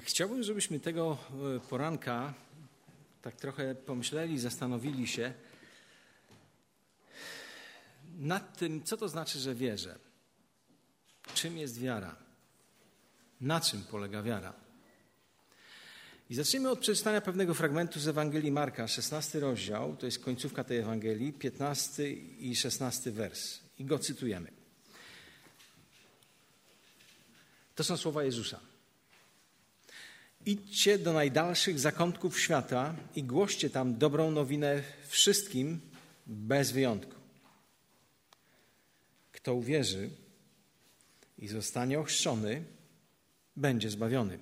Chciałbym, żebyśmy tego e, poranka tak trochę pomyśleli, zastanowili się nad tym, co to znaczy, że wierzę. Czym jest wiara? Na czym polega wiara? I zacznijmy od przeczytania pewnego fragmentu z Ewangelii Marka, 16 rozdział, to jest końcówka tej Ewangelii, 15 i 16 wers. I go cytujemy. To są słowa Jezusa. Idźcie do najdalszych zakątków świata i głoście tam dobrą nowinę wszystkim bez wyjątku. Kto uwierzy i zostanie ochrzczony, będzie zbawiony.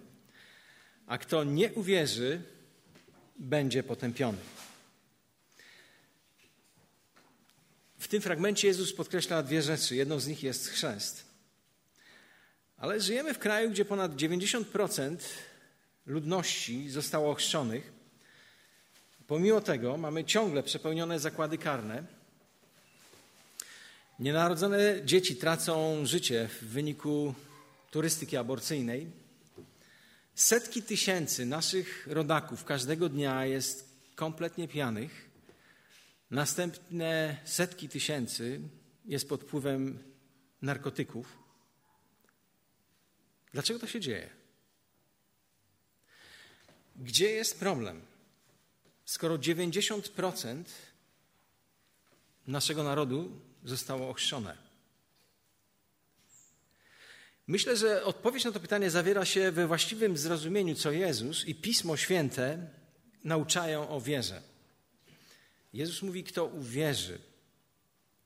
A kto nie uwierzy, będzie potępiony. W tym fragmencie Jezus podkreśla dwie rzeczy. Jedną z nich jest chrzest. Ale żyjemy w kraju, gdzie ponad 90% ludności zostało ochrzczonych. Pomimo tego mamy ciągle przepełnione zakłady karne. Nienarodzone dzieci tracą życie w wyniku turystyki aborcyjnej. Setki tysięcy naszych rodaków każdego dnia jest kompletnie pijanych. Następne setki tysięcy jest pod wpływem narkotyków. Dlaczego to się dzieje? Gdzie jest problem? Skoro 90% naszego narodu zostało ochrzczone. Myślę, że odpowiedź na to pytanie zawiera się we właściwym zrozumieniu, co Jezus i Pismo Święte nauczają o wierze. Jezus mówi, kto uwierzy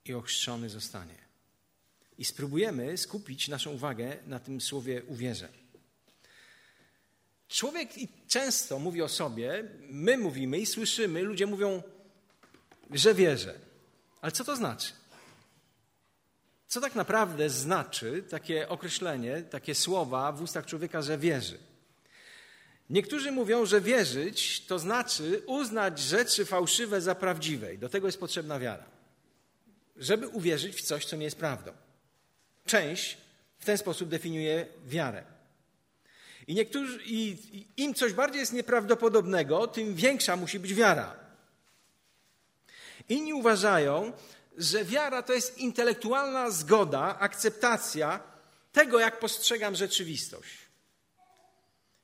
i ochrzczony zostanie. I spróbujemy skupić naszą uwagę na tym słowie uwierzę. Człowiek często mówi o sobie, my mówimy i słyszymy, ludzie mówią, że wierzę. Ale co to znaczy? Co tak naprawdę znaczy takie określenie, takie słowa w ustach człowieka, że wierzy? Niektórzy mówią, że wierzyć to znaczy uznać rzeczy fałszywe za prawdziwe i do tego jest potrzebna wiara. Żeby uwierzyć w coś, co nie jest prawdą. Część w ten sposób definiuje wiarę. I, niektórzy, I im coś bardziej jest nieprawdopodobnego, tym większa musi być wiara. Inni uważają, że wiara to jest intelektualna zgoda, akceptacja tego, jak postrzegam rzeczywistość.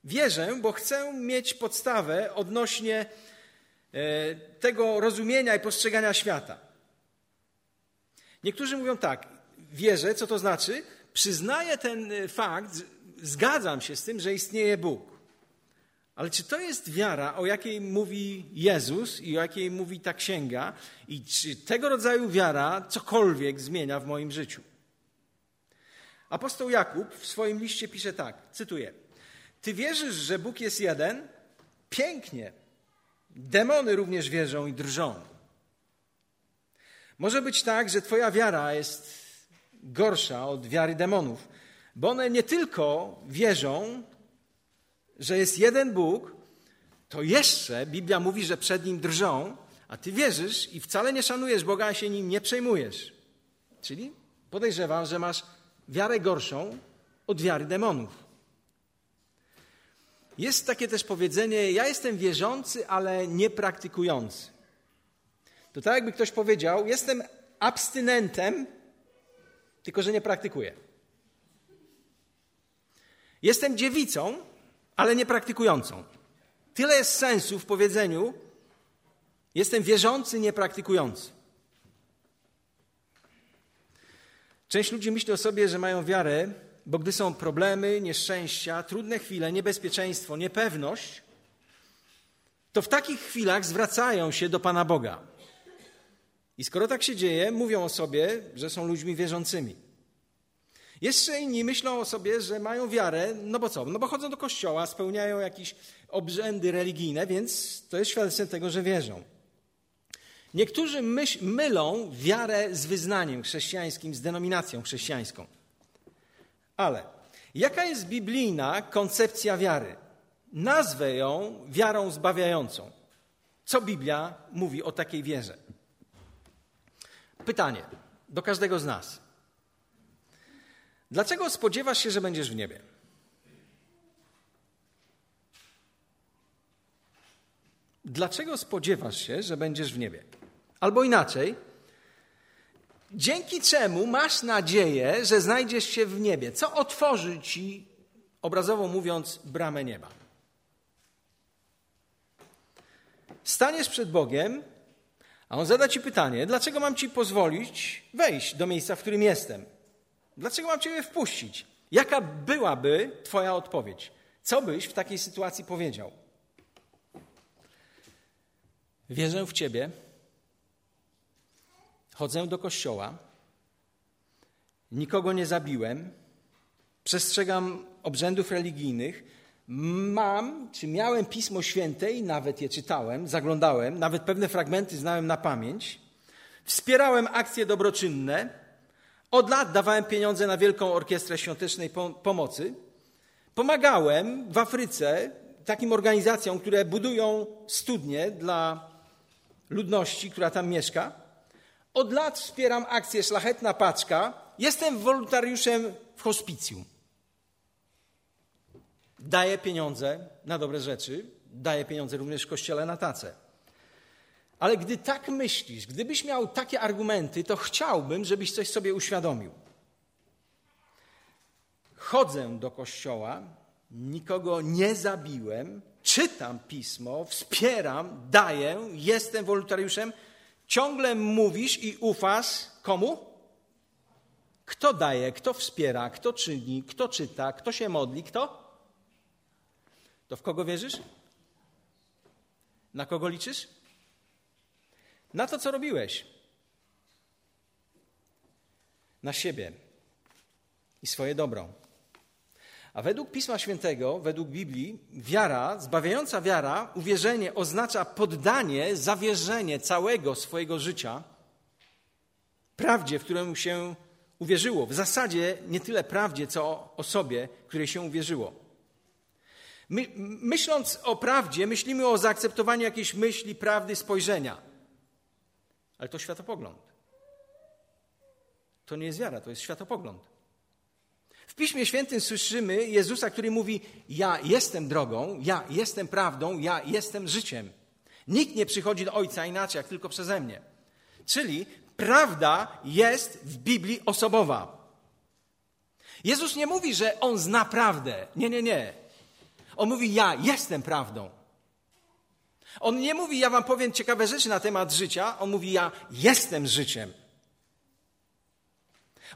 Wierzę, bo chcę mieć podstawę odnośnie e, tego rozumienia i postrzegania świata. Niektórzy mówią tak, wierzę, co to znaczy? Przyznaję ten e, fakt, zgadzam się z tym, że istnieje Bóg. Ale czy to jest wiara, o jakiej mówi Jezus i o jakiej mówi ta księga, i czy tego rodzaju wiara cokolwiek zmienia w moim życiu? Apostoł Jakub w swoim liście pisze tak, cytuję: Ty wierzysz, że Bóg jest jeden? Pięknie. Demony również wierzą i drżą. Może być tak, że Twoja wiara jest gorsza od wiary demonów, bo one nie tylko wierzą, że jest jeden Bóg, to jeszcze Biblia mówi, że przed nim drżą, a ty wierzysz i wcale nie szanujesz Boga, a się nim nie przejmujesz. Czyli podejrzewam, że masz wiarę gorszą od wiary demonów. Jest takie też powiedzenie: Ja jestem wierzący, ale nie praktykujący. To tak, jakby ktoś powiedział: Jestem abstynentem, tylko że nie praktykuję. Jestem dziewicą, ale nie praktykującą. Tyle jest sensu w powiedzeniu: Jestem wierzący, nie praktykujący. Część ludzi myśli o sobie, że mają wiarę, bo gdy są problemy, nieszczęścia, trudne chwile, niebezpieczeństwo, niepewność, to w takich chwilach zwracają się do Pana Boga. I skoro tak się dzieje, mówią o sobie, że są ludźmi wierzącymi. Jeszcze inni myślą o sobie, że mają wiarę, no bo co? No bo chodzą do kościoła, spełniają jakieś obrzędy religijne, więc to jest świadectwem tego, że wierzą. Niektórzy myśl, mylą wiarę z wyznaniem chrześcijańskim, z denominacją chrześcijańską. Ale jaka jest biblijna koncepcja wiary? Nazwę ją wiarą zbawiającą. Co Biblia mówi o takiej wierze? Pytanie do każdego z nas. Dlaczego spodziewasz się, że będziesz w niebie? Dlaczego spodziewasz się, że będziesz w niebie? Albo inaczej, dzięki czemu masz nadzieję, że znajdziesz się w niebie? Co otworzy ci, obrazowo mówiąc, bramę nieba? Staniesz przed Bogiem, a on zada ci pytanie: dlaczego mam ci pozwolić wejść do miejsca, w którym jestem? Dlaczego mam ciebie wpuścić? Jaka byłaby twoja odpowiedź? Co byś w takiej sytuacji powiedział? Wierzę w Ciebie, chodzę do kościoła, nikogo nie zabiłem, przestrzegam obrzędów religijnych, mam, czy miałem Pismo Święte i nawet je czytałem, zaglądałem, nawet pewne fragmenty znałem na pamięć, wspierałem akcje dobroczynne, od lat dawałem pieniądze na Wielką Orkiestrę Świątecznej Pomocy, pomagałem w Afryce takim organizacjom, które budują studnie dla ludności, która tam mieszka. Od lat wspieram akcję Szlachetna Paczka. Jestem wolontariuszem w hospicjum. Daję pieniądze na dobre rzeczy, daję pieniądze również w kościele na tacę. Ale gdy tak myślisz, gdybyś miał takie argumenty, to chciałbym, żebyś coś sobie uświadomił. Chodzę do kościoła, nikogo nie zabiłem, czytam pismo, wspieram, daję, jestem wolontariuszem, ciągle mówisz i ufasz komu? Kto daje, kto wspiera, kto czyni, kto czyta, kto się modli, kto? To w kogo wierzysz? Na kogo liczysz? Na to, co robiłeś. Na siebie i swoje dobro. A według Pisma Świętego, według Biblii, wiara, zbawiająca wiara, uwierzenie oznacza poddanie, zawierzenie całego swojego życia prawdzie, w którą się uwierzyło. W zasadzie nie tyle prawdzie, co osobie, której się uwierzyło. My, myśląc o prawdzie, myślimy o zaakceptowaniu jakiejś myśli, prawdy, spojrzenia. Ale to światopogląd. To nie jest wiara, to jest światopogląd. W Piśmie Świętym słyszymy Jezusa, który mówi: Ja jestem drogą, ja jestem prawdą, ja jestem życiem. Nikt nie przychodzi do Ojca inaczej, jak tylko przeze mnie. Czyli prawda jest w Biblii osobowa. Jezus nie mówi, że On zna prawdę. Nie, nie, nie. On mówi: Ja jestem prawdą. On nie mówi: Ja Wam powiem ciekawe rzeczy na temat życia. On mówi: Ja jestem życiem.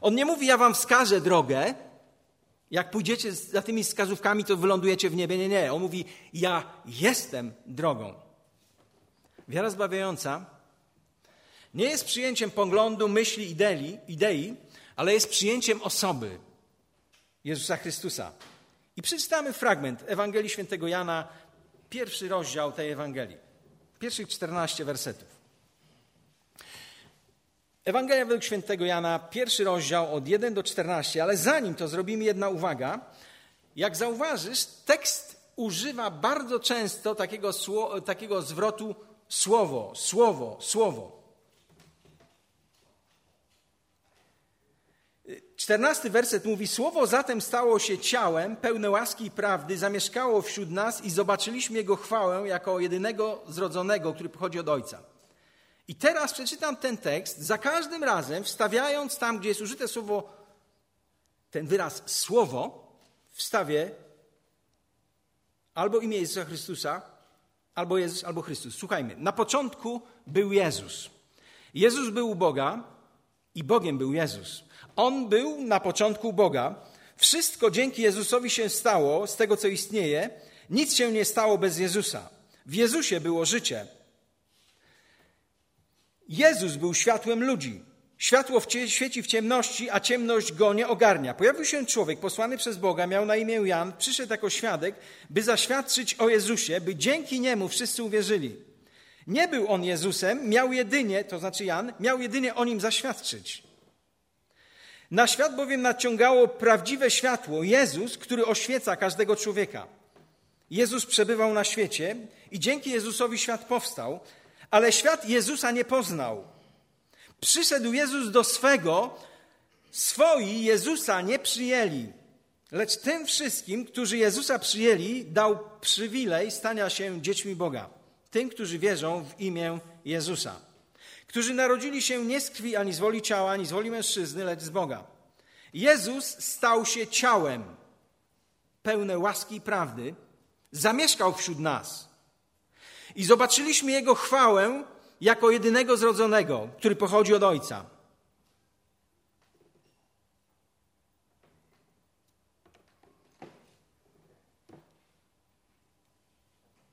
On nie mówi: Ja Wam wskażę drogę. Jak pójdziecie za tymi wskazówkami, to wylądujecie w niebie. Nie, nie. On mówi: Ja jestem drogą. Wiara zbawiająca nie jest przyjęciem poglądu, myśli, idei, idei, ale jest przyjęciem osoby Jezusa Chrystusa. I przeczytamy fragment Ewangelii Świętego Jana, pierwszy rozdział tej Ewangelii, pierwszych 14 wersetów. Ewangelia według świętego Jana, pierwszy rozdział od 1 do 14, ale zanim to zrobimy jedna uwaga. Jak zauważysz, tekst używa bardzo często takiego, takiego zwrotu słowo, słowo, słowo. Czternasty werset mówi: Słowo zatem stało się ciałem, pełne łaski i prawdy, zamieszkało wśród nas i zobaczyliśmy Jego chwałę jako jedynego zrodzonego, który pochodzi od Ojca. I teraz przeczytam ten tekst, za każdym razem wstawiając tam, gdzie jest użyte słowo, ten wyraz słowo, wstawię albo imię Jezusa Chrystusa, albo Jezus, albo Chrystus. Słuchajmy, na początku był Jezus. Jezus był u Boga i Bogiem był Jezus. On był na początku Boga. Wszystko dzięki Jezusowi się stało, z tego co istnieje. Nic się nie stało bez Jezusa. W Jezusie było życie. Jezus był światłem ludzi. Światło w świeci w ciemności, a ciemność go nie ogarnia. Pojawił się człowiek posłany przez Boga, miał na imię Jan, przyszedł jako świadek, by zaświadczyć o Jezusie, by dzięki niemu wszyscy uwierzyli. Nie był on Jezusem, miał jedynie, to znaczy Jan, miał jedynie o nim zaświadczyć. Na świat bowiem naciągało prawdziwe światło, Jezus, który oświeca każdego człowieka. Jezus przebywał na świecie i dzięki Jezusowi świat powstał, ale świat Jezusa nie poznał. Przyszedł Jezus do swego, swoi Jezusa nie przyjęli. Lecz tym wszystkim, którzy Jezusa przyjęli, dał przywilej stania się dziećmi Boga. tym, którzy wierzą w imię Jezusa, którzy narodzili się nie z krwi ani z woli ciała, ani z woli mężczyzny, lecz z Boga. Jezus stał się ciałem, pełne łaski i prawdy, zamieszkał wśród nas. I zobaczyliśmy Jego chwałę jako jedynego zrodzonego, który pochodzi od Ojca.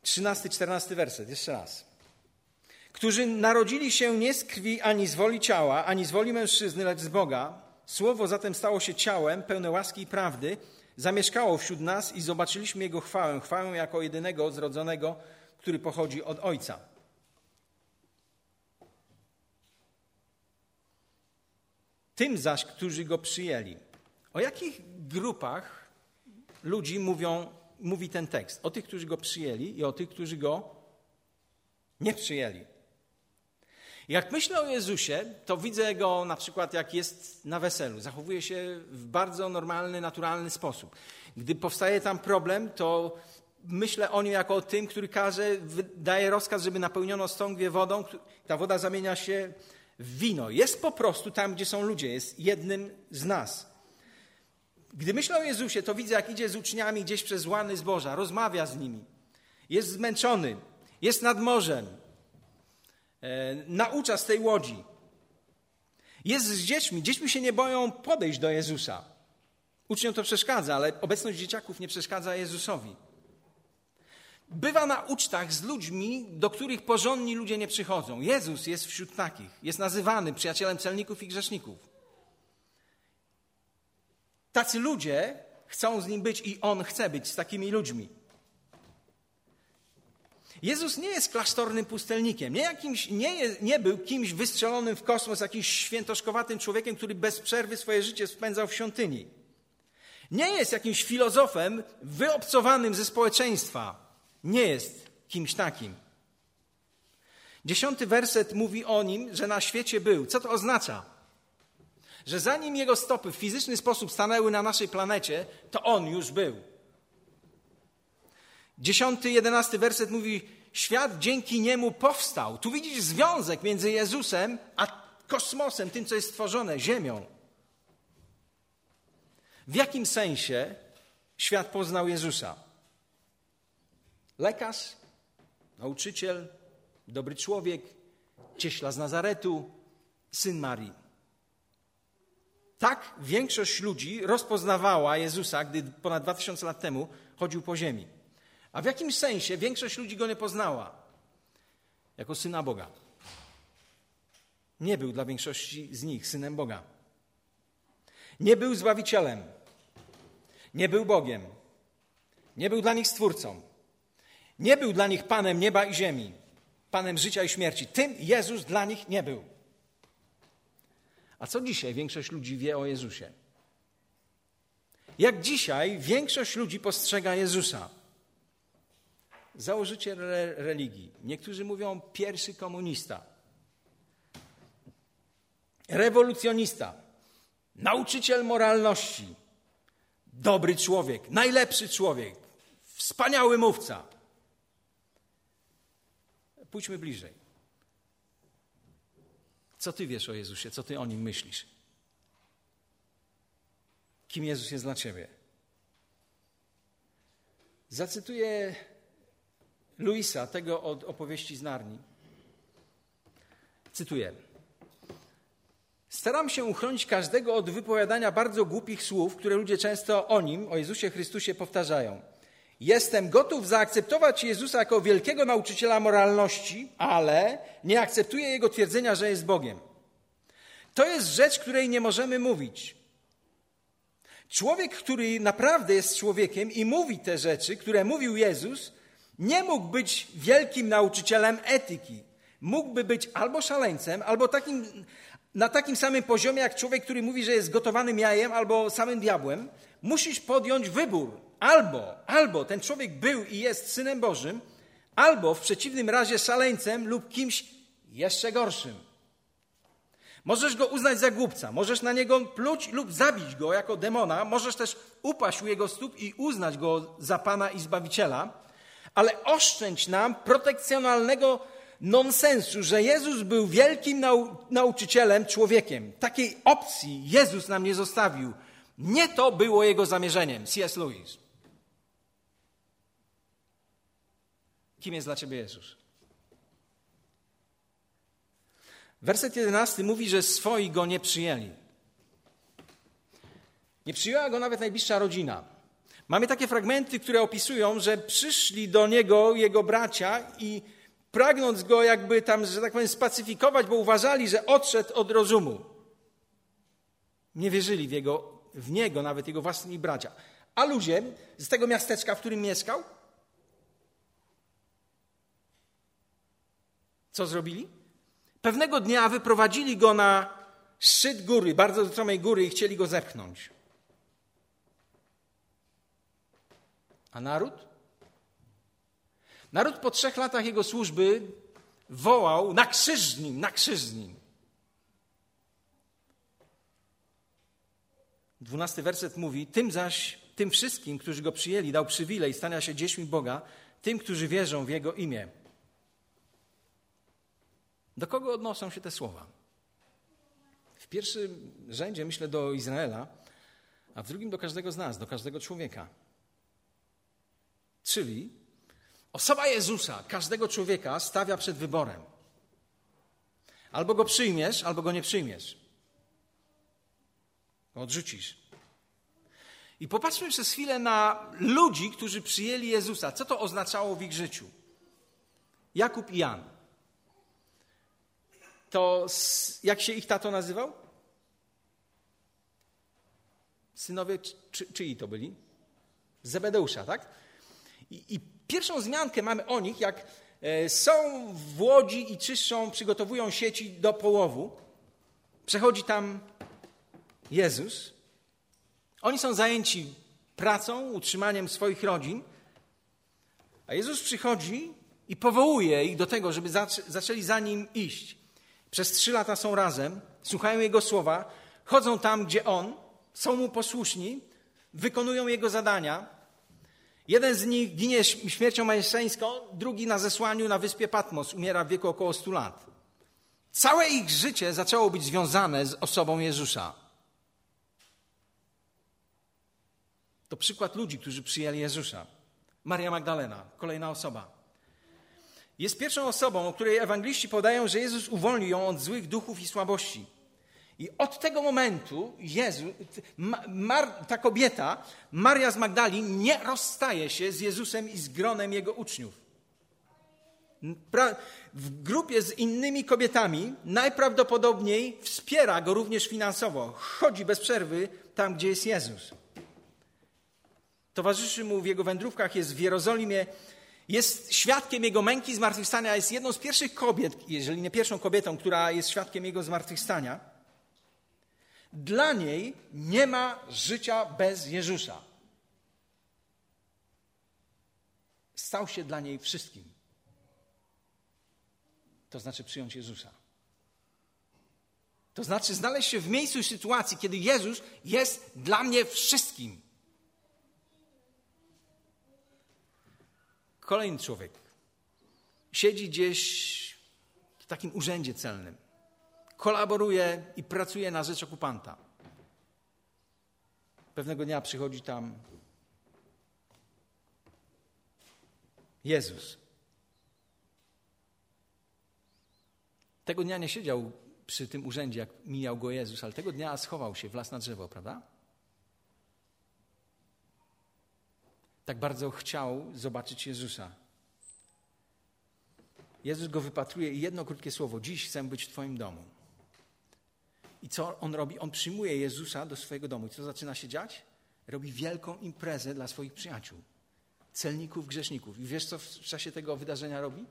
Trzynasty, czternasty werset, jeszcze raz. Którzy narodzili się nie z krwi ani z woli ciała, ani z woli mężczyzny, lecz z Boga. Słowo zatem stało się ciałem, pełne łaski i prawdy, zamieszkało wśród nas i zobaczyliśmy Jego chwałę, chwałę jako jedynego zrodzonego, który pochodzi od Ojca. Tym zaś, którzy Go przyjęli. O jakich grupach ludzi mówią, mówi ten tekst? O tych, którzy Go przyjęli i o tych, którzy Go nie przyjęli. Jak myślę o Jezusie, to widzę Go na przykład jak jest na weselu. Zachowuje się w bardzo normalny, naturalny sposób. Gdy powstaje tam problem, to myślę o Nim jako o tym, który każe, daje rozkaz, żeby napełniono stągwie wodą. Ta woda zamienia się w wino. Jest po prostu tam, gdzie są ludzie. Jest jednym z nas. Gdy myślę o Jezusie, to widzę, jak idzie z uczniami gdzieś przez łany zboża, rozmawia z nimi. Jest zmęczony, jest nad morzem, naucza z tej łodzi. Jest z dziećmi. Dziećmi się nie boją podejść do Jezusa. Uczniom to przeszkadza, ale obecność dzieciaków nie przeszkadza Jezusowi. Bywa na ucztach z ludźmi, do których porządni ludzie nie przychodzą. Jezus jest wśród takich. Jest nazywany przyjacielem celników i grzeszników. Tacy ludzie chcą z nim być i on chce być z takimi ludźmi. Jezus nie jest klasztornym pustelnikiem, nie, jakimś, nie, nie był kimś wystrzelonym w kosmos, jakimś świętoszkowatym człowiekiem, który bez przerwy swoje życie spędzał w świątyni. Nie jest jakimś filozofem wyobcowanym ze społeczeństwa. Nie jest kimś takim. Dziesiąty werset mówi o nim, że na świecie był. Co to oznacza? Że zanim jego stopy w fizyczny sposób stanęły na naszej planecie, to on już był. Dziesiąty, jedenasty werset mówi, świat dzięki niemu powstał. Tu widzisz związek między Jezusem a kosmosem, tym, co jest stworzone, Ziemią. W jakim sensie świat poznał Jezusa? Lekarz, nauczyciel, dobry człowiek, cieśla z Nazaretu, syn Marii. Tak większość ludzi rozpoznawała Jezusa, gdy ponad 2000 lat temu chodził po ziemi. A w jakimś sensie większość ludzi go nie poznała jako syna Boga. Nie był dla większości z nich synem Boga. Nie był zbawicielem. Nie był Bogiem. Nie był dla nich stwórcą. Nie był dla nich panem nieba i ziemi, panem życia i śmierci. Tym Jezus dla nich nie był. A co dzisiaj większość ludzi wie o Jezusie? Jak dzisiaj większość ludzi postrzega Jezusa? Założyciel re religii. Niektórzy mówią pierwszy komunista, rewolucjonista, nauczyciel moralności, dobry człowiek, najlepszy człowiek, wspaniały mówca. Pójdźmy bliżej. Co ty wiesz o Jezusie? Co ty o nim myślisz? Kim Jezus jest dla ciebie? Zacytuję Luisa, tego od opowieści z Narni. Cytuję. Staram się uchronić każdego od wypowiadania bardzo głupich słów, które ludzie często o nim, o Jezusie Chrystusie, powtarzają. Jestem gotów zaakceptować Jezusa jako wielkiego nauczyciela moralności, ale nie akceptuję jego twierdzenia, że jest Bogiem. To jest rzecz, której nie możemy mówić. Człowiek, który naprawdę jest człowiekiem i mówi te rzeczy, które mówił Jezus, nie mógł być wielkim nauczycielem etyki. Mógłby być albo szaleńcem, albo takim, na takim samym poziomie jak człowiek, który mówi, że jest gotowanym jajem, albo samym diabłem. Musisz podjąć wybór. Albo, albo ten człowiek był i jest synem Bożym, albo w przeciwnym razie szaleńcem lub kimś jeszcze gorszym. Możesz go uznać za głupca, możesz na niego pluć lub zabić go jako demona, możesz też upaść u jego stóp i uznać go za Pana i Zbawiciela, ale oszczędź nam protekcjonalnego nonsensu, że Jezus był wielkim nau nauczycielem, człowiekiem. Takiej opcji Jezus nam nie zostawił. Nie to było jego zamierzeniem. C.S. Lewis. Kim jest dla ciebie Jezus? Werset jedenasty mówi, że swoi go nie przyjęli. Nie przyjęła go nawet najbliższa rodzina. Mamy takie fragmenty, które opisują, że przyszli do niego jego bracia i pragnąc go jakby tam, że tak powiem, spacyfikować, bo uważali, że odszedł od rozumu. Nie wierzyli w, jego, w niego, nawet jego własni bracia. A ludzie z tego miasteczka, w którym mieszkał, co zrobili? Pewnego dnia wyprowadzili go na szczyt góry, bardzo stromej góry i chcieli go zepchnąć. A naród? Naród po trzech latach jego służby wołał na krzyż z nim, na krzyż z nim. Dwunasty werset mówi, tym zaś, tym wszystkim, którzy go przyjęli, dał przywilej stania się dziećmi Boga, tym, którzy wierzą w Jego imię. Do kogo odnoszą się te słowa? W pierwszym rzędzie myślę do Izraela, a w drugim do każdego z nas, do każdego człowieka. Czyli osoba Jezusa każdego człowieka stawia przed wyborem. Albo go przyjmiesz, albo go nie przyjmiesz. Odrzucisz. I popatrzmy przez chwilę na ludzi, którzy przyjęli Jezusa. Co to oznaczało w ich życiu? Jakub i Jan. To jak się ich tato nazywał? Synowie czy, czyi to byli? Zebedeusza, tak? I, I, pierwszą zmiankę mamy o nich, jak e, są w łodzi i czyszczą, przygotowują sieci do połowu. Przechodzi tam Jezus. Oni są zajęci pracą, utrzymaniem swoich rodzin. A Jezus przychodzi i powołuje ich do tego, żeby zaczęli za nim iść. Przez trzy lata są razem, słuchają Jego słowa, chodzą tam, gdzie On, są Mu posłuszni, wykonują Jego zadania. Jeden z nich ginie śmiercią mężczyńską, drugi na zesłaniu na wyspie Patmos, umiera w wieku około 100 lat. Całe ich życie zaczęło być związane z osobą Jezusa. To przykład ludzi, którzy przyjęli Jezusa. Maria Magdalena, kolejna osoba. Jest pierwszą osobą, o której ewangeliści podają, że Jezus uwolnił ją od złych duchów i słabości. I od tego momentu Jezu, Mar, ta kobieta, Maria z Magdali, nie rozstaje się z Jezusem i z gronem jego uczniów. W grupie z innymi kobietami najprawdopodobniej wspiera go również finansowo. Chodzi bez przerwy tam, gdzie jest Jezus. Towarzyszy mu w jego wędrówkach, jest w Jerozolimie, jest świadkiem jego męki zmartwychwstania, jest jedną z pierwszych kobiet, jeżeli nie pierwszą kobietą, która jest świadkiem jego zmartwychwstania. Dla niej nie ma życia bez Jezusa. Stał się dla niej wszystkim. To znaczy przyjąć Jezusa. To znaczy znaleźć się w miejscu i sytuacji, kiedy Jezus jest dla mnie wszystkim. Kolejny człowiek siedzi gdzieś w takim urzędzie celnym kolaboruje i pracuje na rzecz okupanta. Pewnego dnia przychodzi tam Jezus. Tego dnia nie siedział przy tym urzędzie, jak mijał go Jezus, ale tego dnia schował się w las na drzewo, prawda? Tak bardzo chciał zobaczyć Jezusa. Jezus go wypatruje i jedno krótkie słowo: Dziś chcę być w Twoim domu. I co on robi? On przyjmuje Jezusa do swojego domu. I co zaczyna się dziać? Robi wielką imprezę dla swoich przyjaciół, celników, grzeszników. I wiesz, co w czasie tego wydarzenia robi?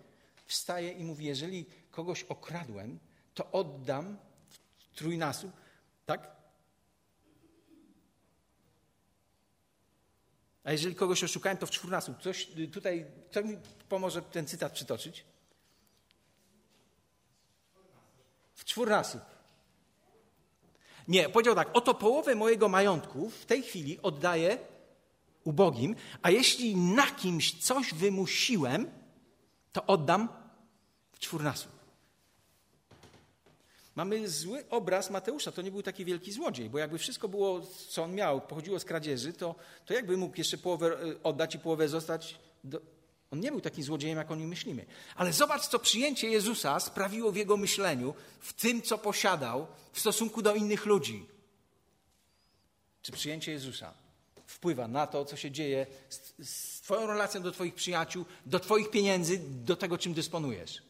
Wstaje i mówi: Jeżeli kogoś okradłem, to oddam trójnasób. Tak? A jeżeli kogoś oszukałem, to w czwórnasób. Coś tutaj, kto mi pomoże ten cytat przytoczyć? W czwórnasób. Nie, powiedział tak, oto połowę mojego majątku w tej chwili oddaję ubogim, a jeśli na kimś coś wymusiłem, to oddam w czwórnasób. Mamy zły obraz Mateusza. To nie był taki wielki złodziej, bo jakby wszystko było, co on miał, pochodziło z kradzieży, to, to jakby mógł jeszcze połowę e, oddać i połowę zostać. Do... On nie był takim złodziejem, jak o nim myślimy. Ale zobacz, co przyjęcie Jezusa sprawiło w jego myśleniu, w tym, co posiadał w stosunku do innych ludzi. Czy przyjęcie Jezusa wpływa na to, co się dzieje z, z Twoją relacją do Twoich przyjaciół, do Twoich pieniędzy, do tego, czym dysponujesz?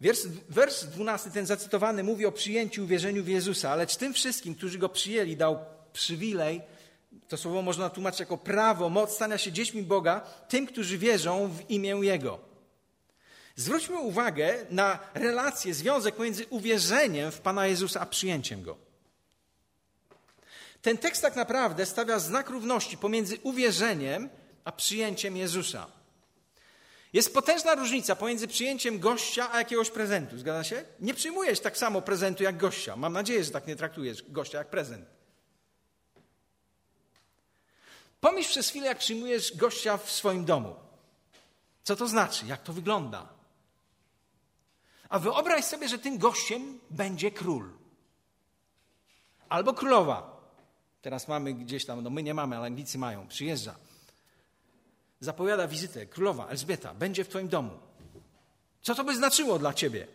Wers, wers 12, ten zacytowany, mówi o przyjęciu uwierzeniu w Jezusa, lecz tym wszystkim, którzy go przyjęli, dał przywilej, to słowo można tłumaczyć jako prawo, moc stania się dziećmi Boga, tym, którzy wierzą w imię Jego. Zwróćmy uwagę na relację, związek pomiędzy uwierzeniem w Pana Jezusa a przyjęciem Go. Ten tekst tak naprawdę stawia znak równości pomiędzy uwierzeniem a przyjęciem Jezusa. Jest potężna różnica pomiędzy przyjęciem gościa a jakiegoś prezentu. Zgadza się? Nie przyjmujesz tak samo prezentu jak gościa. Mam nadzieję, że tak nie traktujesz gościa jak prezent. Pomyśl przez chwilę, jak przyjmujesz gościa w swoim domu. Co to znaczy? Jak to wygląda? A wyobraź sobie, że tym gościem będzie król. Albo królowa. Teraz mamy gdzieś tam, no my nie mamy, ale Anglicy mają. Przyjeżdża zapowiada wizytę. Królowa Elżbieta będzie w Twoim domu. Co to by znaczyło dla Ciebie?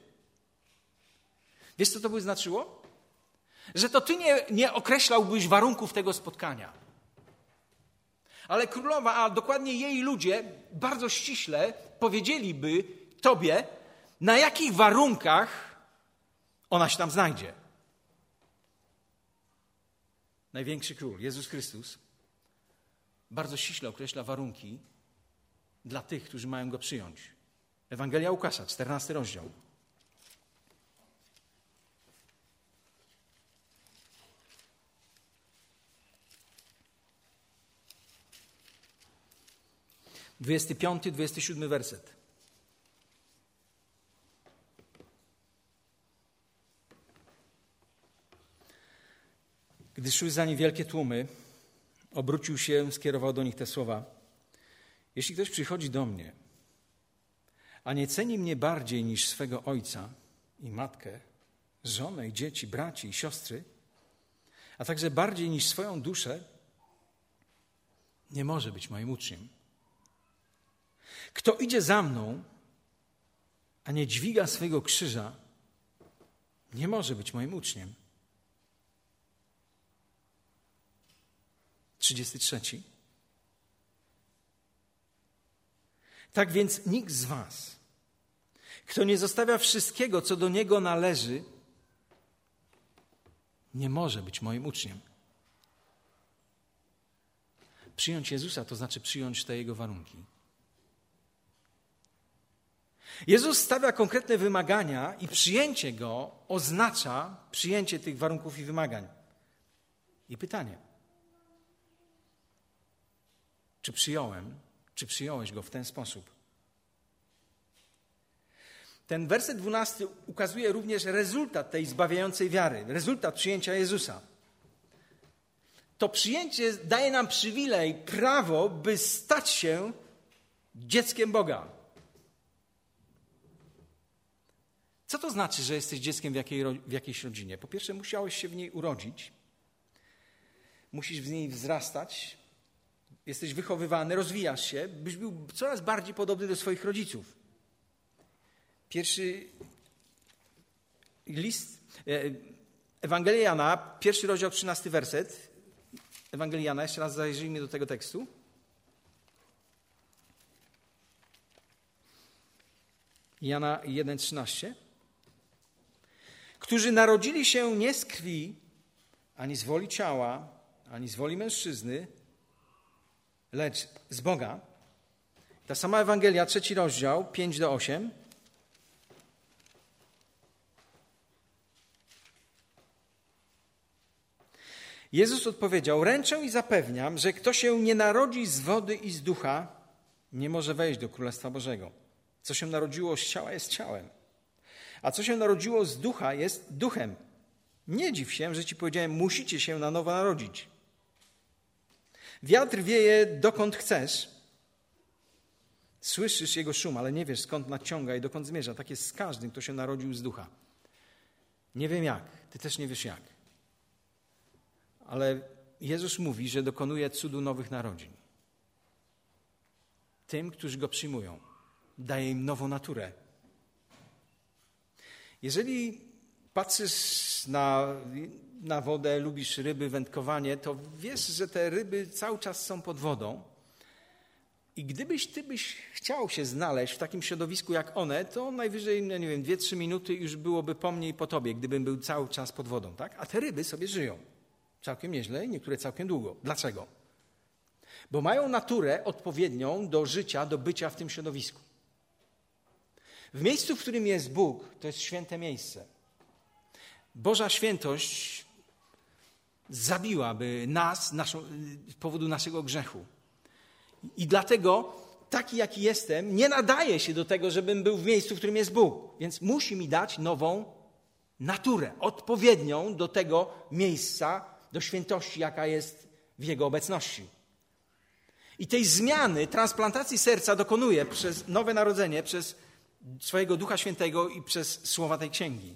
Wiesz, co to by znaczyło? Że to Ty nie, nie określałbyś warunków tego spotkania. Ale królowa, a dokładnie jej ludzie, bardzo ściśle powiedzieliby Tobie, na jakich warunkach ona się tam znajdzie. Największy król, Jezus Chrystus, bardzo ściśle określa warunki, dla tych, którzy mają go przyjąć. Ewangelia Łukasza, 14 rozdział. Dwudziesty piąty, dwudziesty siódmy werset. Gdy szły za nim wielkie tłumy, obrócił się, skierował do nich te słowa. Jeśli ktoś przychodzi do mnie, a nie ceni mnie bardziej niż swego ojca i matkę, żonę i dzieci, braci i siostry, a także bardziej niż swoją duszę, nie może być moim uczniem. Kto idzie za mną, a nie dźwiga swojego krzyża, nie może być moim uczniem. 33. Tak więc nikt z Was, kto nie zostawia wszystkiego, co do niego należy, nie może być moim uczniem. Przyjąć Jezusa to znaczy przyjąć te Jego warunki. Jezus stawia konkretne wymagania i przyjęcie Go oznacza przyjęcie tych warunków i wymagań. I pytanie: czy przyjąłem czy przyjąłeś go w ten sposób? Ten werset 12 ukazuje również rezultat tej zbawiającej wiary, rezultat przyjęcia Jezusa. To przyjęcie daje nam przywilej, prawo, by stać się dzieckiem Boga. Co to znaczy, że jesteś dzieckiem w, jakiej, w jakiejś rodzinie? Po pierwsze, musiałeś się w niej urodzić, musisz w niej wzrastać, jesteś wychowywany, rozwijasz się, byś był coraz bardziej podobny do swoich rodziców. Pierwszy list, e, Ewangelia Jana, pierwszy rozdział, trzynasty werset. Ewangelia Jana, jeszcze raz zajrzyjmy do tego tekstu. Jana 1,13. Którzy narodzili się nie z krwi, ani z woli ciała, ani z woli mężczyzny, lecz z Boga. Ta sama Ewangelia, trzeci rozdział, 5 do 8. Jezus odpowiedział: Ręczę i zapewniam, że kto się nie narodzi z wody i z ducha, nie może wejść do Królestwa Bożego. Co się narodziło z ciała, jest ciałem, a co się narodziło z ducha, jest duchem. Nie dziw się, że ci powiedziałem, musicie się na nowo narodzić. Wiatr wieje dokąd chcesz. Słyszysz jego szum, ale nie wiesz skąd nadciąga i dokąd zmierza. Tak jest z każdym, kto się narodził z ducha. Nie wiem jak, ty też nie wiesz jak. Ale Jezus mówi, że dokonuje cudu nowych narodzin. Tym, którzy go przyjmują, daje im nową naturę. Jeżeli patrzysz na, na wodę, lubisz ryby, wędkowanie, to wiesz, że te ryby cały czas są pod wodą. I gdybyś ty byś chciał się znaleźć w takim środowisku jak one, to najwyżej, no nie wiem, dwie, trzy minuty już byłoby po mnie i po tobie, gdybym był cały czas pod wodą, tak? A te ryby sobie żyją. Całkiem nieźle, niektóre całkiem długo. Dlaczego? Bo mają naturę odpowiednią do życia, do bycia w tym środowisku. W miejscu, w którym jest Bóg, to jest święte miejsce. Boża świętość zabiłaby nas naszą, z powodu naszego grzechu. I dlatego taki, jaki jestem, nie nadaje się do tego, żebym był w miejscu, w którym jest Bóg. Więc musi mi dać nową naturę, odpowiednią do tego miejsca, do świętości, jaka jest w Jego obecności. I tej zmiany, transplantacji serca dokonuje przez nowe narodzenie, przez swojego Ducha Świętego i przez słowa tej księgi.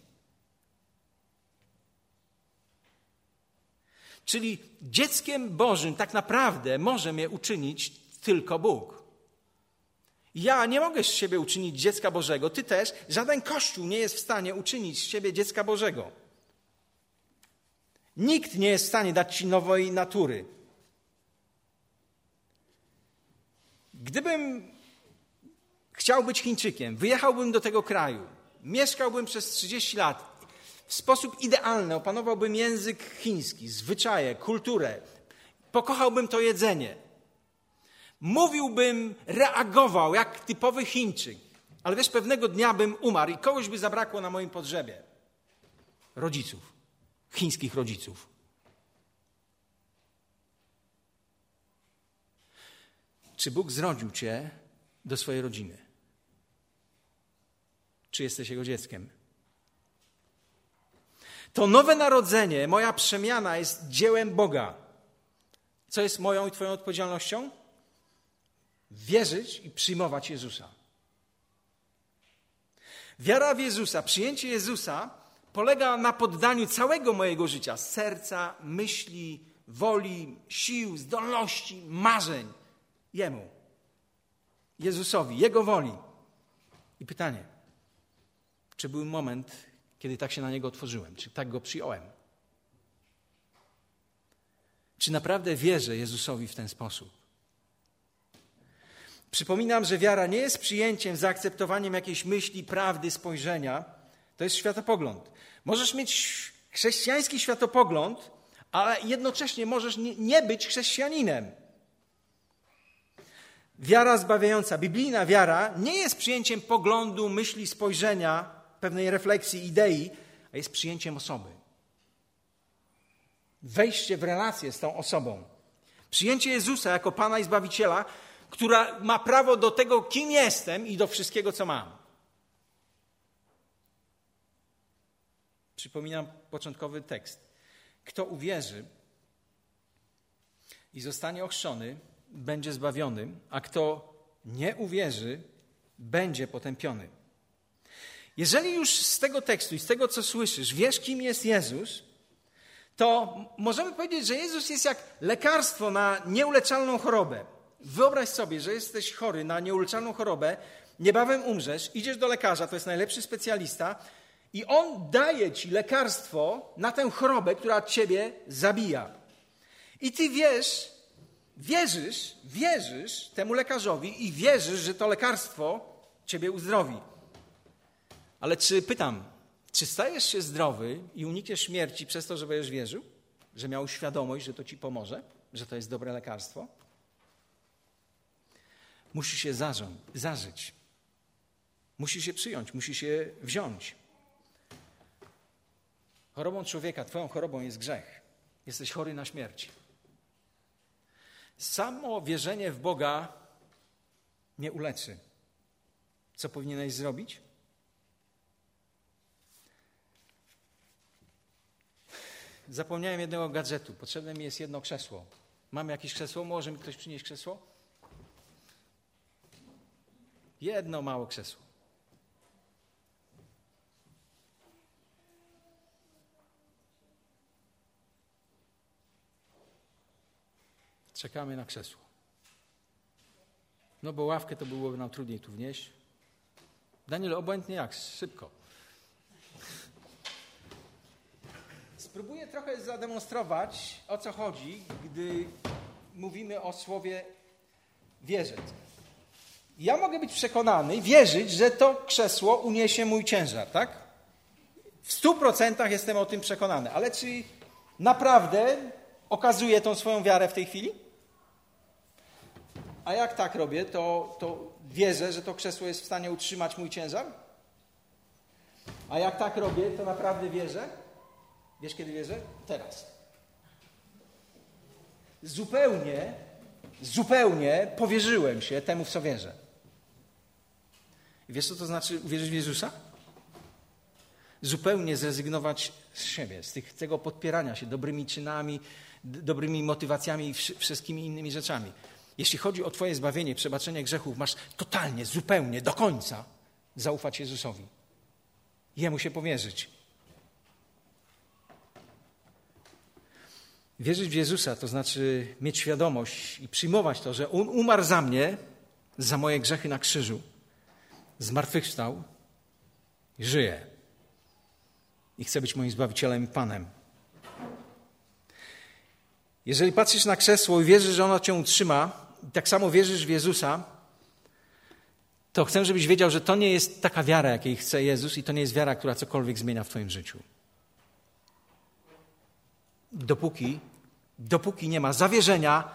Czyli dzieckiem Bożym tak naprawdę może mnie uczynić tylko Bóg. Ja nie mogę z siebie uczynić dziecka Bożego, ty też. Żaden kościół nie jest w stanie uczynić z siebie dziecka Bożego. Nikt nie jest w stanie dać ci nowej natury. Gdybym chciał być Chińczykiem, wyjechałbym do tego kraju, mieszkałbym przez 30 lat, w sposób idealny opanowałbym język chiński, zwyczaje, kulturę, pokochałbym to jedzenie. Mówiłbym, reagował jak typowy Chińczyk, ale wiesz, pewnego dnia bym umarł i kogoś by zabrakło na moim podrzebie. Rodziców, chińskich rodziców. Czy Bóg zrodził cię do swojej rodziny? Czy jesteś Jego dzieckiem? To nowe narodzenie, moja przemiana jest dziełem Boga. Co jest moją i Twoją odpowiedzialnością? Wierzyć i przyjmować Jezusa. Wiara w Jezusa, przyjęcie Jezusa polega na poddaniu całego mojego życia serca, myśli, woli, sił, zdolności, marzeń Jemu, Jezusowi, Jego woli. I pytanie, czy był moment, kiedy tak się na Niego otworzyłem, czy tak Go przyjąłem? Czy naprawdę wierzę Jezusowi w ten sposób? Przypominam, że wiara nie jest przyjęciem, zaakceptowaniem jakiejś myśli, prawdy, spojrzenia. To jest światopogląd. Możesz mieć chrześcijański światopogląd, ale jednocześnie możesz nie być chrześcijaninem. Wiara zbawiająca, biblijna wiara nie jest przyjęciem poglądu, myśli, spojrzenia, pewnej refleksji, idei, a jest przyjęciem osoby. Wejście w relację z tą osobą. Przyjęcie Jezusa jako Pana i Zbawiciela, która ma prawo do tego, kim jestem i do wszystkiego, co mam. Przypominam początkowy tekst. Kto uwierzy i zostanie ochrzczony, będzie zbawiony, a kto nie uwierzy, będzie potępiony. Jeżeli już z tego tekstu i z tego, co słyszysz, wiesz, kim jest Jezus, to możemy powiedzieć, że Jezus jest jak lekarstwo na nieuleczalną chorobę. Wyobraź sobie, że jesteś chory na nieuleczalną chorobę, niebawem umrzesz, idziesz do lekarza, to jest najlepszy specjalista, i on daje ci lekarstwo na tę chorobę, która ciebie zabija. I ty wiesz, wierzysz, wierzysz temu lekarzowi i wierzysz, że to lekarstwo ciebie uzdrowi. Ale czy pytam, czy stajesz się zdrowy i unikniesz śmierci przez to, że będziesz wierzył? Że miał świadomość, że to ci pomoże? Że to jest dobre lekarstwo? Musi się zarząd, zażyć. Musi się przyjąć, musi się wziąć. Chorobą człowieka, twoją chorobą jest grzech. Jesteś chory na śmierć. Samo wierzenie w Boga nie uleczy. Co powinieneś zrobić? Zapomniałem jednego gadżetu. Potrzebne mi jest jedno krzesło. Mam jakieś krzesło? Może mi ktoś przynieść krzesło? Jedno małe krzesło. Czekamy na krzesło. No bo ławkę to byłoby nam trudniej tu wnieść. Daniel, obojętnie jak, szybko. Spróbuję trochę zademonstrować, o co chodzi, gdy mówimy o słowie wierzyć. Ja mogę być przekonany, wierzyć, że to krzesło uniesie mój ciężar, tak? W stu procentach jestem o tym przekonany. Ale czy naprawdę okazuję tą swoją wiarę w tej chwili? A jak tak robię, to, to wierzę, że to krzesło jest w stanie utrzymać mój ciężar? A jak tak robię, to naprawdę wierzę? Wiesz, kiedy wierzę? Teraz. Zupełnie, zupełnie powierzyłem się temu, w co wierzę. Wiesz, co to znaczy uwierzyć w Jezusa? Zupełnie zrezygnować z siebie, z tych, tego podpierania się dobrymi czynami, dobrymi motywacjami i wszystkimi innymi rzeczami. Jeśli chodzi o Twoje zbawienie, przebaczenie grzechów, masz totalnie, zupełnie, do końca zaufać Jezusowi. Jemu się powierzyć. Wierzyć w Jezusa to znaczy mieć świadomość i przyjmować to, że On umarł za mnie, za moje grzechy na krzyżu, zmartwychwstał i żyje. I chce być moim Zbawicielem i Panem. Jeżeli patrzysz na krzesło i wierzysz, że ono cię utrzyma, i tak samo wierzysz w Jezusa, to chcę, żebyś wiedział, że to nie jest taka wiara, jakiej chce Jezus i to nie jest wiara, która cokolwiek zmienia w Twoim życiu. Dopóki, dopóki nie ma zawierzenia,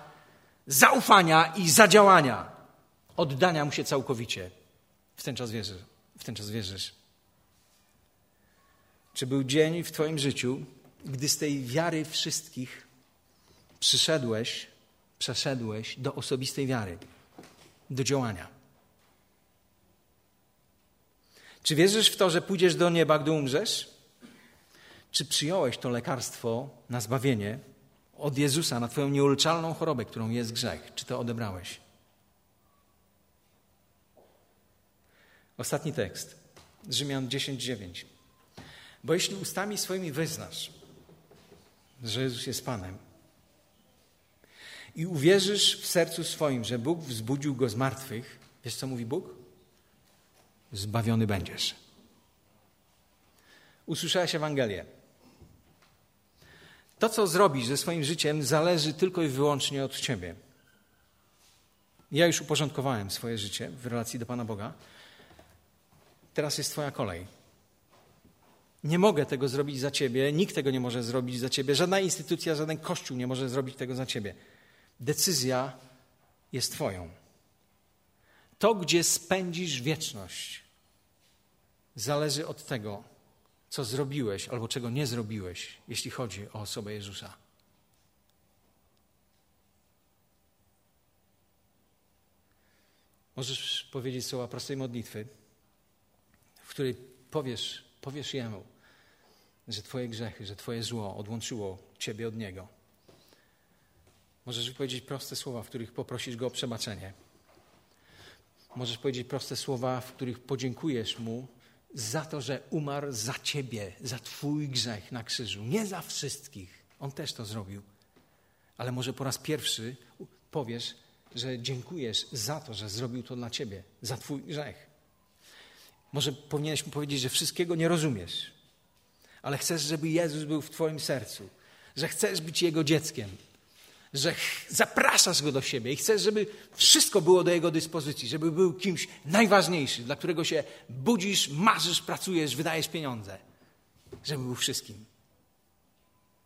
zaufania i zadziałania, oddania mu się całkowicie, w ten czas wierzysz. W ten czas wierzysz. Czy był dzień w Twoim życiu, gdy z tej wiary wszystkich przyszedłeś, przeszedłeś do osobistej wiary, do działania? Czy wierzysz w to, że pójdziesz do nieba, gdy umrzesz? Czy przyjąłeś to lekarstwo na zbawienie od Jezusa na Twoją nieuleczalną chorobę, którą jest grzech? Czy to odebrałeś? Ostatni tekst. Rzymian 10:9. Bo jeśli ustami swoimi wyznasz, że Jezus jest Panem i uwierzysz w sercu swoim, że Bóg wzbudził go z martwych, wiesz co mówi Bóg? Zbawiony będziesz. Usłyszałeś Ewangelię. To, co zrobisz ze swoim życiem, zależy tylko i wyłącznie od Ciebie. Ja już uporządkowałem swoje życie w relacji do Pana Boga. Teraz jest Twoja kolej. Nie mogę tego zrobić za Ciebie, nikt tego nie może zrobić za Ciebie, żadna instytucja, żaden kościół nie może zrobić tego za Ciebie. Decyzja jest Twoją. To, gdzie spędzisz wieczność, zależy od tego, co zrobiłeś albo czego nie zrobiłeś, jeśli chodzi o osobę Jezusa. Możesz powiedzieć słowa prostej modlitwy, w której powiesz, powiesz Jemu, że Twoje grzechy, że Twoje zło odłączyło Ciebie od Niego. Możesz powiedzieć proste słowa, w których poprosisz Go o przebaczenie. Możesz powiedzieć proste słowa, w których podziękujesz Mu za to, że umarł za Ciebie, za Twój grzech na krzyżu. Nie za wszystkich. On też to zrobił. Ale może po raz pierwszy powiesz, że dziękujesz za to, że zrobił to dla Ciebie, za Twój grzech. Może powinieneś mu powiedzieć, że wszystkiego nie rozumiesz, ale chcesz, żeby Jezus był w Twoim sercu, że chcesz być Jego dzieckiem, że zapraszasz Go do siebie i chcesz, żeby wszystko było do Jego dyspozycji, żeby był kimś najważniejszym, dla którego się budzisz, marzysz, pracujesz, wydajesz pieniądze, żeby był wszystkim.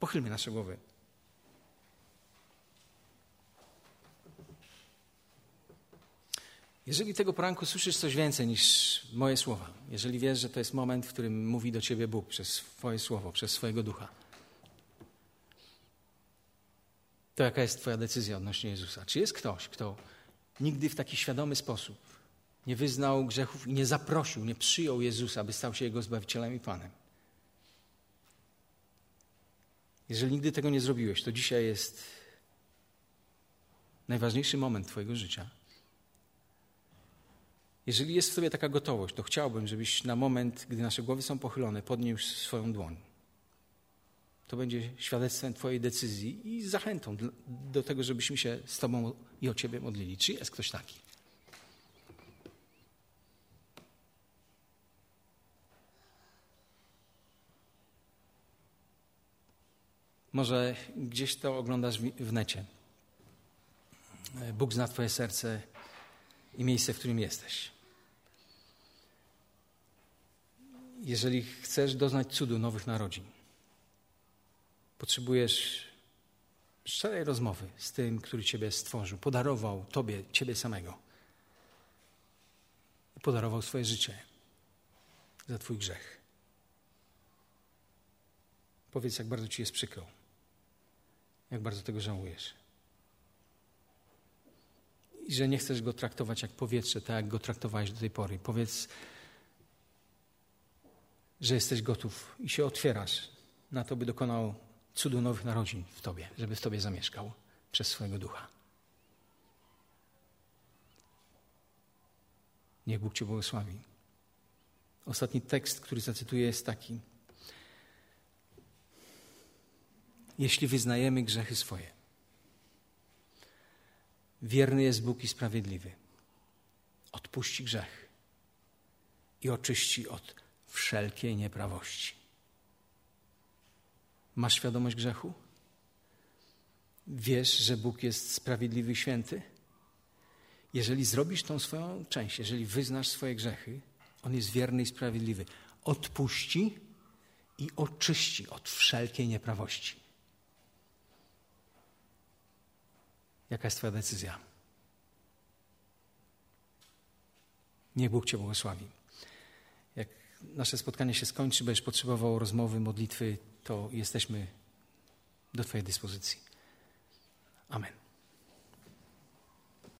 Pochylmy nasze głowy. Jeżeli tego poranku słyszysz coś więcej niż moje słowa, jeżeli wiesz, że to jest moment, w którym mówi do ciebie Bóg przez swoje słowo, przez swojego ducha, to jaka jest Twoja decyzja odnośnie Jezusa? Czy jest ktoś, kto nigdy w taki świadomy sposób nie wyznał grzechów i nie zaprosił, nie przyjął Jezusa, by stał się Jego Zbawicielem i Panem? Jeżeli nigdy tego nie zrobiłeś, to dzisiaj jest najważniejszy moment Twojego życia. Jeżeli jest w Tobie taka gotowość, to chciałbym, żebyś na moment, gdy nasze głowy są pochylone, podniósł swoją dłoń. To będzie świadectwem Twojej decyzji i zachętą do tego, żebyśmy się z Tobą i o Ciebie modlili. Czy jest ktoś taki? Może gdzieś to oglądasz w necie. Bóg zna Twoje serce i miejsce, w którym jesteś. Jeżeli chcesz doznać cudu nowych narodzin, potrzebujesz szczerej rozmowy z tym, który Ciebie stworzył, podarował Tobie, Ciebie samego. Podarował swoje życie za Twój grzech. Powiedz, jak bardzo Ci jest przykro. Jak bardzo tego żałujesz. I że nie chcesz go traktować jak powietrze, tak jak go traktowałeś do tej pory. Powiedz, że jesteś gotów i się otwierasz na to, by dokonał cudu nowych narodzin w Tobie, żeby w Tobie zamieszkał przez swojego ducha. Niech Bóg Cię błogosławi. Ostatni tekst, który zacytuję, jest taki. Jeśli wyznajemy grzechy swoje, wierny jest Bóg i sprawiedliwy. Odpuści grzech i oczyści od wszelkiej nieprawości. Masz świadomość grzechu? Wiesz, że Bóg jest sprawiedliwy i święty? Jeżeli zrobisz tą swoją część, jeżeli wyznasz swoje grzechy, On jest wierny i sprawiedliwy. Odpuści i oczyści od wszelkiej nieprawości. Jaka jest Twoja decyzja? Niech Bóg Cię błogosławi. Jak nasze spotkanie się skończy, będziesz potrzebował rozmowy, modlitwy, to jesteśmy do Twojej dyspozycji. Amen.